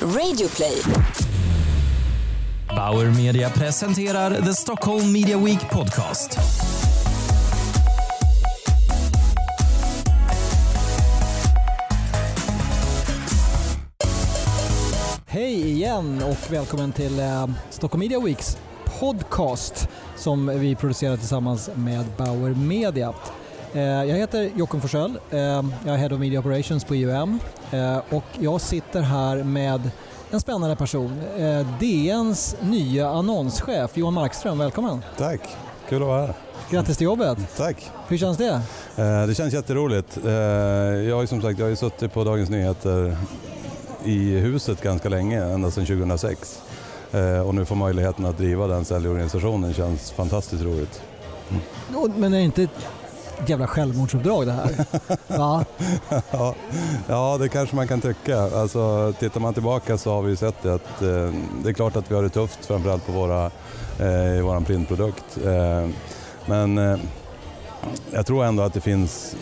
Radioplay. Bauer Media presenterar The Stockholm Media Week Podcast. Hej igen och välkommen till eh, Stockholm Media Weeks podcast som vi producerar tillsammans med Bauer Media. Eh, jag heter Jockum Forsell, eh, jag är Head of Media Operations på IUM eh, och jag sitter här med en spännande person, DNs nya annonschef Johan Markström, välkommen. Tack, kul att vara här. Grattis till jobbet. Tack. Hur känns det? Det känns jätteroligt. Jag har som sagt jag har suttit på Dagens Nyheter i huset ganska länge, ända sedan 2006. Eh, Och nu få möjligheten att driva den säljorganisationen känns fantastiskt roligt. Och- Men är det inte jävla självmordsuppdrag det här? Va? ja, ja, det kanske man kan tycka. Alltså, tittar man tillbaka så har vi sett det att eh, det är klart att vi har det tufft, framförallt på våra, eh, i vår printprodukt. Eh, men eh, jag tror ändå att det finns,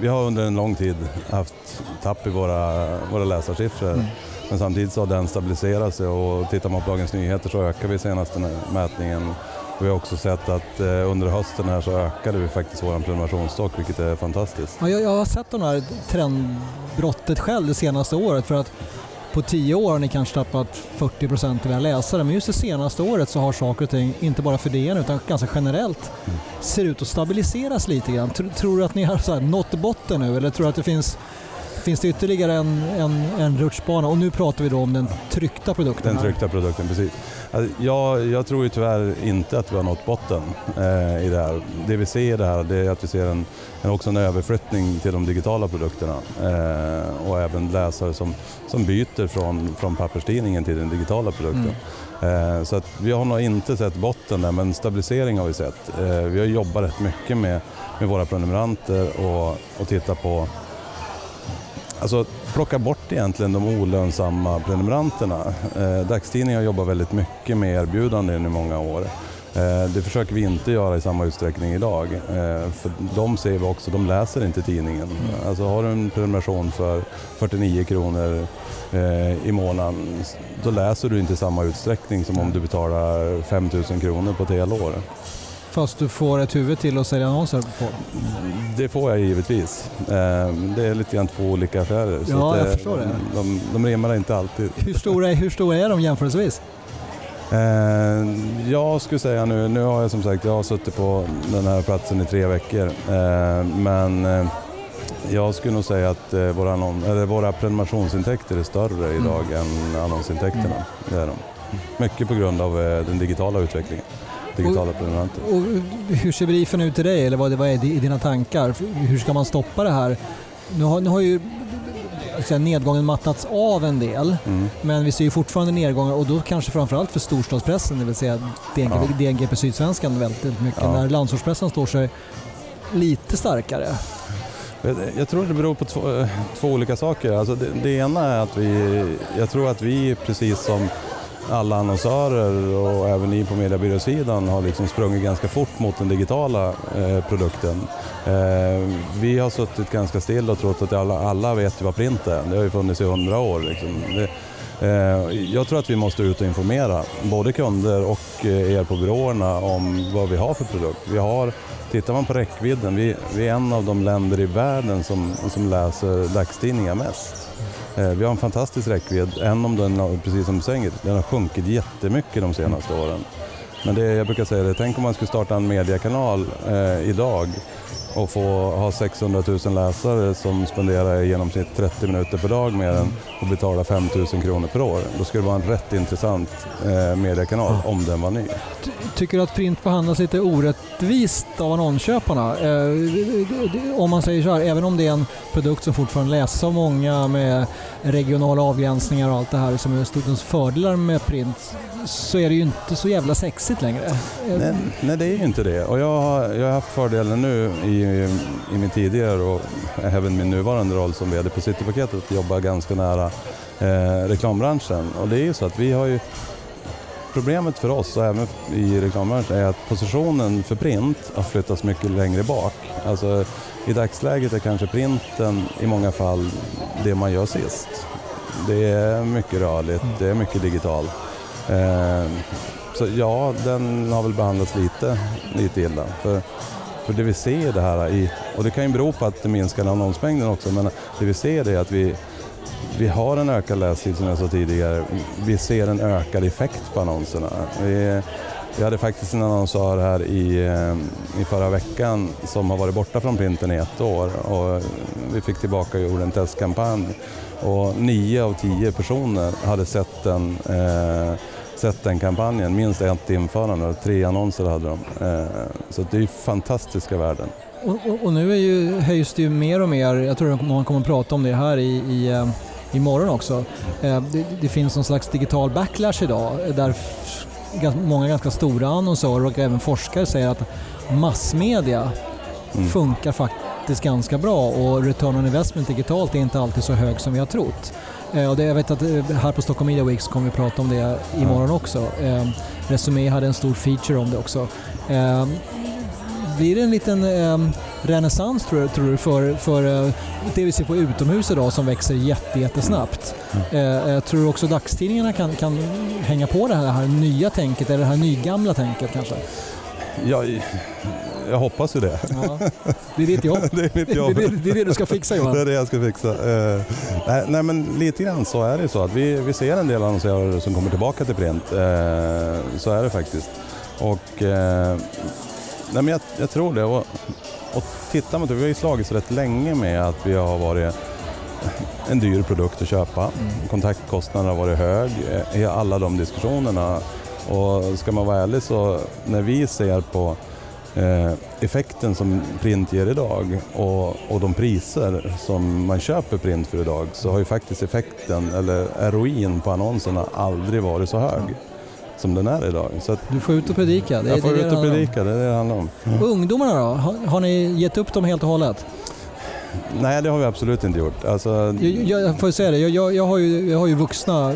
vi har under en lång tid haft tapp i våra, våra läsarsiffror. Men samtidigt så har den stabiliserat sig och tittar man på Dagens Nyheter så ökar vi senaste mätningen. Och vi har också sett att eh, under hösten här så ökade vi faktiskt vår prenumerationsstock vilket är fantastiskt. Ja, jag, jag har sett de här trendbrottet själv det senaste året för att på tio år har ni kanske tappat 40 procent av era läsare men just det senaste året så har saker och ting, inte bara för DN utan ganska generellt, ser ut att stabiliseras lite grann. Tr- Tror du att ni har så här nått botten nu eller tror du att det finns Finns det ytterligare en, en, en rutschbana? Och nu pratar vi då om den tryckta produkten. Den här. tryckta produkten, precis. Alltså, jag, jag tror ju tyvärr inte att vi har nått botten eh, i det här. Det vi ser det här det är att vi ser en, en, också en överflyttning till de digitala produkterna eh, och även läsare som, som byter från, från papperstidningen till den digitala produkten. Eh, så att vi har nog inte sett botten där men stabilisering har vi sett. Eh, vi har jobbat rätt mycket med, med våra prenumeranter och, och tittat på Alltså plocka bort egentligen de olönsamma prenumeranterna. Eh, dagstidningar jobbar väldigt mycket med erbjudanden i många år. Eh, det försöker vi inte göra i samma utsträckning idag. Eh, för de ser vi också, de läser inte tidningen. Alltså har du en prenumeration för 49 kronor eh, i månaden, då läser du inte i samma utsträckning som om du betalar 5 000 kronor på ett helår. Fast du får ett huvud till att sälja annonser på. Det får jag givetvis. Eh, Det är lite grann två olika affärer. Ja, att, jag eh, förstår det. De, de rimmar inte alltid. Hur stora, är- hur stora är de jämförelsevis? Eh, Jag skulle säga nu, nu har jag som sagt jag har suttit på den här platsen i tre veckor. Men jag skulle nog säga att våra, eller våra prenumerationsintäkter är större idag än annonsintäkterna. Det är de. Mycket på grund av den digitala utvecklingen. Digitala prenumeranter. Och hur ser briefen ut till dig eller vad, vad är i dina tankar? Hur ska man stoppa det här? Nu har, nu har ju nedgången mattats av en del Mm. men vi ser ju fortfarande nedgångar och då kanske framförallt för storstadspressen, det vill säga DNG, Ja. DNGP Sydsvenskan väldigt mycket. Ja. När landsortspressen står sig lite starkare. Jag- Jag tror det beror på två, eh, två olika saker. Alltså det, det ena är att vi, jag tror att vi precis som alla annonsörer och även ni på mediebyråsidan har liksom sprungit ganska fort mot den digitala eh, produkten. Eh, vi har suttit ganska still och trott att alla, alla vet vad print är. Det har ju funnits i hundra år. Liksom. Det, eh, jag tror att vi måste ut och informera både kunder och eh, er på byråerna om vad vi har för produkt. Vi har Tittar man på räckvidden, vi, vi är en av de länder i världen som, som läser dagstidningar mest. Eh, vi har en fantastisk räckvidd, än om den, precis som du säger, den har sjunkit jättemycket de senaste åren. Men det, jag brukar säga det, tänk om man skulle starta en mediekanal eh, idag och få ha 600 000 läsare som spenderar i genomsnitt 30 minuter per dag med den och betalar 5 000 kronor per år. Då skulle det vara en rätt intressant eh, mediekanal om den var ny. Ty- Tycker du att print behandlas lite orättvist av annonsköparna? Eh, om man säger så här, även om det är en produkt som fortfarande läses av många med regionala avgränsningar och allt det här som är stundens fördelar med print så är det ju inte så jävla sexigt längre. Eh, nej, nej, det är ju inte det. Och jag har, jag har haft fördelen nu i, i min tidigare och även min nuvarande roll som VD på Citypaketet att jobba ganska nära eh, reklambranschen. Och det är ju så att vi har ju Problemet för oss och även i reklambranschen är att positionen för print har flyttats mycket längre bak. Alltså, i dagsläget är kanske printen i många fall det man gör sist. Det är mycket rörligt, Mm. det är mycket digitalt. Eh, så ja, den har väl behandlats lite, lite illa. För, för det vi ser det här i, och det kan ju bero på att det minskar annonsmängden också, men det vi ser är att vi, vi har en ökad lästid som jag sa tidigare. Vi ser en ökad effekt på annonserna. Vi, vi hade faktiskt en annonsör här i, eh, i förra veckan som har varit borta från printen i ett år och vi fick tillbaka och gjorde en testkampanj och nio av tio personer hade sett den, eh, sett den kampanjen, minst ett införande och tre annonser hade de. Eh, så det är ju fantastiska värden. Och, och, och nu är ju, höjs det ju mer och mer, jag tror att man kommer att prata om det här i, i, eh, imorgon också. Eh, Det, det finns någon slags digital backlash idag där många ganska stora annonsörer och även forskare säger att massmedia Mm. funkar faktiskt ganska bra och return on investment digitalt är inte alltid så hög som vi har trott. Eh, Och det, jag vet att eh, här på Stockholm Media Week så kommer vi prata om det imorgon också. Eh, Resumé hade en stor feature om det också. Blir det en liten renässans tror, du- tror du för, för eh, det vi ser på utomhus idag som växer jätte, jättesnabbt? Eh, eh, tror också dagstidningarna kan, kan hänga på det här, det här nya tänket eller det här nygamla tänket kanske? Jag, jag hoppas ju det. Ja, det är ditt jobb. det är mitt Det är jobb. det, det, är det du ska fixa Det Johan. är det jag ska fixa. Eh, nej, nej, men lite grann så är det så att vi, vi ser en del annonsörer som kommer tillbaka till print. Eh, så är det faktiskt. Och, eh, nej, men jag, jag tror det. Och, och tittar man, vi har ju slagits rätt länge med att vi har varit en dyr produkt att köpa. Kontaktkostnaden har varit hög i alla de diskussionerna. Och ska man vara ärlig så när vi ser på eh, effekten som print ger idag och, och de priser som man köper print för idag så har ju faktiskt effekten eller ROIn på annonserna aldrig varit så hög som den är idag. Så att Du får ut och predika. Det, jag får det är ut och predika, det är det det handlar om. Ungdomarna då? Har, har ni gett upp dem helt och hållet? Nej, det har vi absolut inte gjort. Alltså, Jag, jag får säga det, jag, jag, jag, har ju, jag har ju vuxna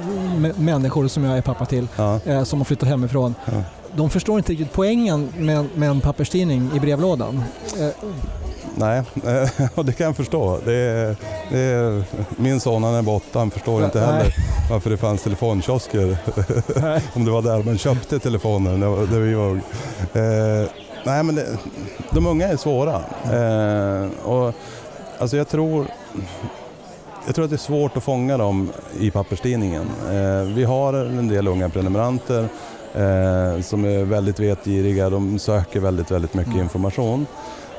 människor som jag är pappa till ja, eh, som har flyttat hemifrån. Ja. De förstår inte riktigt poängen med, med en papperstidning i brevlådan. Eh, nej, och det kan jag förstå. Det är, det är, min son han är bara åtta, han förstår inte Nej. heller varför det fanns telefonkiosker. Om det var där man köpte telefoner när, vi var eh, Nej men det, de unga är svåra. Eh, och, alltså jag tror jag tror att det är svårt att fånga dem i papperstidningen. Eh, vi har en del unga prenumeranter eh, som är väldigt vetgiriga, de söker väldigt, väldigt mycket Mm. information.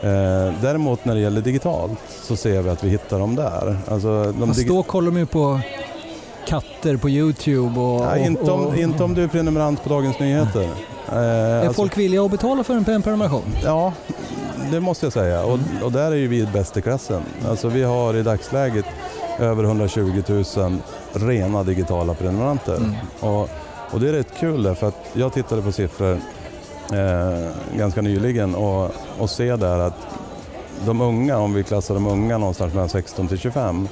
Eh, däremot när det gäller digitalt så ser vi att vi hittar dem där. Alltså, de Fast då kollar de ju på katter på Youtube och... ja, inte, om, och, inte om du är prenumerant på Dagens Nyheter. Eh, Är alltså- folk villiga att betala för en en prenumeration? Ja, det måste jag säga. Och, och där är ju vi bäst i klassen. Alltså vi har i dagsläget över 120 000 rena digitala prenumeranter. Mm. Och, och det är rätt kul för att jag tittade på siffror eh, ganska nyligen och, och se där att de unga, om vi klassar de unga någonstans mellan 16 till 25,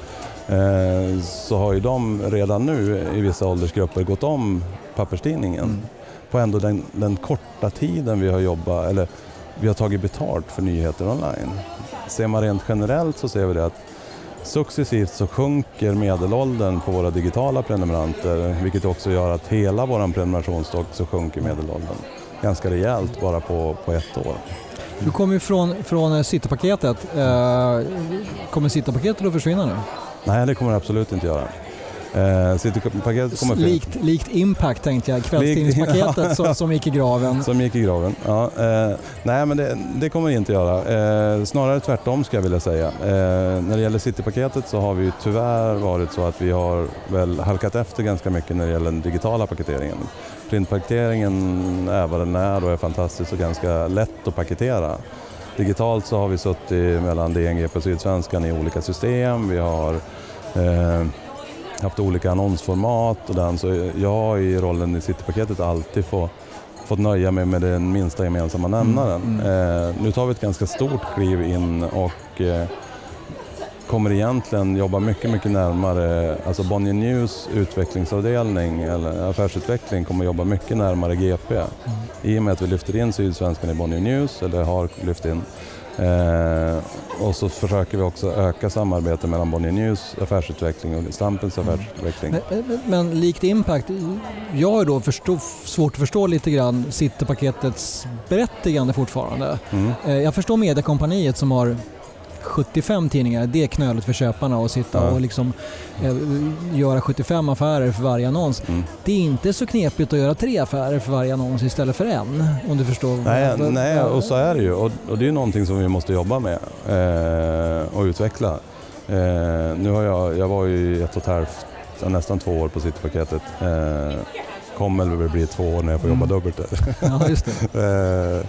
eh, så har ju de redan nu i vissa åldersgrupper gått om papperstidningen Mm. på ändå den, den korta tiden vi har jobbat, eller vi har tagit betalt för nyheter online. Ser man rent generellt så ser vi det att successivt så sjunker medelåldern på våra digitala prenumeranter vilket också gör att hela vår prenumerationsstock så sjunker medelåldern ganska rejält bara på, på ett år. Du kommer ju från, från eh, Citypaketet. Eh, kommer Citypaketet att försvinna nu? Nej, det kommer det absolut inte göra. Eh, Citypaketet kommer. Likt, likt Impact tänkte jag, kvällstidningspaketet som, som gick i graven. Som gick i graven. Ja, eh, nej, men det, det kommer vi inte göra. Eh, snarare tvärtom ska jag vilja säga. Eh, när det gäller Citypaketet så har vi tyvärr varit så att vi har väl halkat efter ganska mycket när det gäller den digitala paketeringen. Printpaketeringen är vad den är och är fantastisk och ganska lätt att paketera. Digitalt så har vi suttit mellan DNG och Sydsvenskan i olika system. Vi har eh, haft olika annonsformat och den, så jag har i rollen i Citypaketet alltid få, fått nöja mig med den minsta gemensamma nämnaren. Mm, Eh, nu tar vi ett ganska stort kliv in och eh, kommer egentligen jobba mycket, mycket närmare, alltså Bonnier News utvecklingsavdelning eller affärsutveckling kommer jobba mycket närmare GP. Mm. I och med att vi lyfter in Sydsvenskan i Bonnier News, eller har lyft in, Eh, och så försöker vi också öka samarbetet mellan Bonnier News affärsutveckling och Stampens Mm. affärsutveckling. Men, men, men likt Impact, jag har då förstå, svårt att förstå lite grann Citypaketets berättigande fortfarande. Mm. Eh, Jag förstår Mediekompaniet som har 75 tidningar, det är knöligt för köparna att sitta Ja. och liksom, eh, göra 75 affärer för varje annons. Mm. Det är inte så knepigt att göra tre affärer för varje annons istället för en, om du förstår. Nej, vad- nej, och så är det ju. Och, och det är någonting som vi måste jobba med eh, och utveckla. Eh, nu har jag, jag var ju ett och ett halvt, nästan två år på Citypaketet. Eh, kommer väl bli två år när jag får jobba Mm. dubbelt där. Ja, just det. Eh,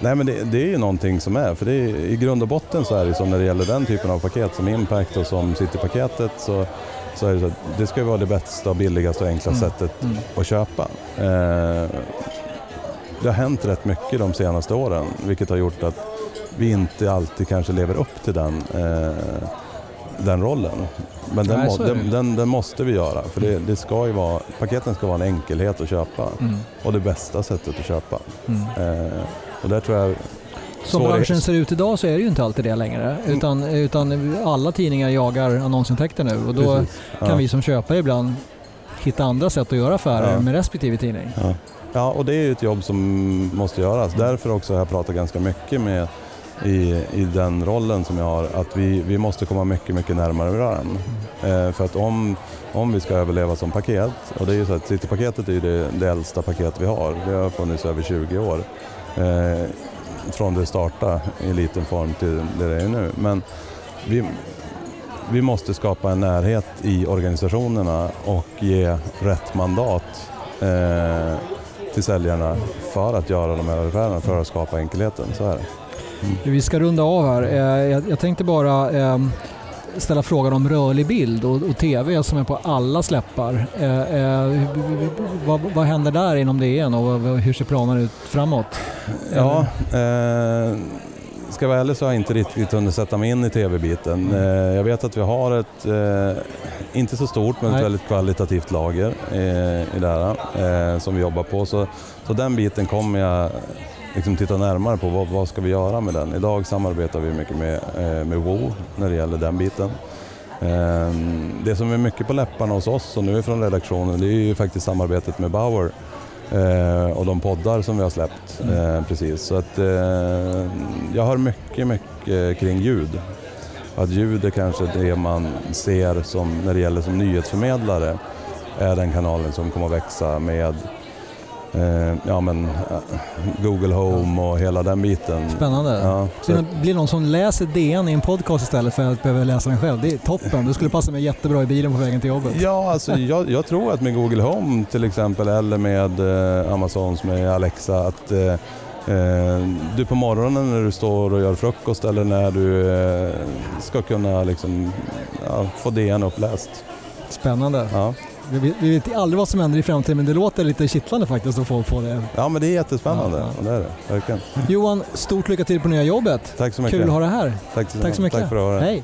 nej men det, det är ju någonting som är, för det är, i grund och botten så är det så när det gäller den typen av paket som Impact och som Citypaketet så, så är det så att det ska vara det bästa, billigaste och enklaste Mm. sättet Mm. att köpa. Eh, det har hänt rätt mycket de senaste åren vilket har gjort att vi inte alltid kanske lever upp till den, eh, den rollen. Men den, Nej, den, den, den måste vi göra för det, det ska ju vara, paketen ska vara en enkelhet att köpa Mm. och det bästa sättet att köpa. Mm. Eh, och där tror jag... Som branschen ser ut idag så är det ju inte alltid det längre. Utan, utan alla tidningar jagar annonsintäkter nu och då Precis. kan ja. vi som köpare ibland hitta andra sätt att göra affärer Ja. med respektive tidning. Ja. ja, och det är ju ett jobb som måste göras. Därför också har jag pratat ganska mycket med i, i den rollen som jag har, att vi, vi måste komma mycket, mycket närmare varandra. Eh, för att om, om vi ska överleva som paket, och det är ju så att Citypaketet är ju det, det äldsta paket vi har, det har funnits över 20 år. Eh, från det starta i liten form till det det är nu. Men vi, vi måste skapa en närhet i organisationerna och ge rätt mandat eh, till säljarna för att göra de här affärerna, för att skapa enkelheten. Så är det. Vi ska runda av här. Eh, Jag, tänkte bara eh, ställa frågan om rörlig bild och, och TV som är på alla släppar. Eh, eh, vad, vad händer där inom DN och hur ser planen ut framåt? Ja, eh, ska jag vara ärlig så har jag inte riktigt hunnit sätta mig in i tv-biten. Mm. Eh, jag vet att vi har ett, eh, inte så stort men ett Nej. väldigt kvalitativt lager i det här som vi jobbar på. Så, så den biten kommer jag liksom titta närmare på. Vad, vad ska vi göra med den? Idag samarbetar vi mycket med, eh, med WoW när det gäller den biten. Eh, Det som är mycket på läpparna hos oss och nu från redaktionen det är ju faktiskt samarbetet med Bauer eh, och de poddar som vi har släppt eh, precis. Så att, jag hör mycket, mycket kring ljud. Att ljud är kanske det man ser som, när det gäller som nyhetsförmedlare är den kanalen som kommer att växa med eh, ja, men, eh, Google Home och hela den biten. Spännande. Ja, Så det blir någon som läser DN i en podcast istället för att behöva läsa den själv. Det är toppen. Det skulle passa mig jättebra i bilen på vägen till jobbet. Ja, alltså, jag, jag tror att med Google Home till exempel eller med eh, Amazons med Alexa att eh, eh, du på morgonen när du står och gör frukost eller när du eh, ska kunna liksom, ja, få DN uppläst. Spännande. Ja. Vi vet, vi vet aldrig vad som händer i framtiden men det låter lite kittlande faktiskt att få på det. ja, men det är jättespännande. Ja, ja. Det är det, verkligen. Johan, stort lycka till på nya jobbet. Tack så mycket. Kul att ha dig här. Tack, så- Tack så mycket. Tack för att har det. Hej.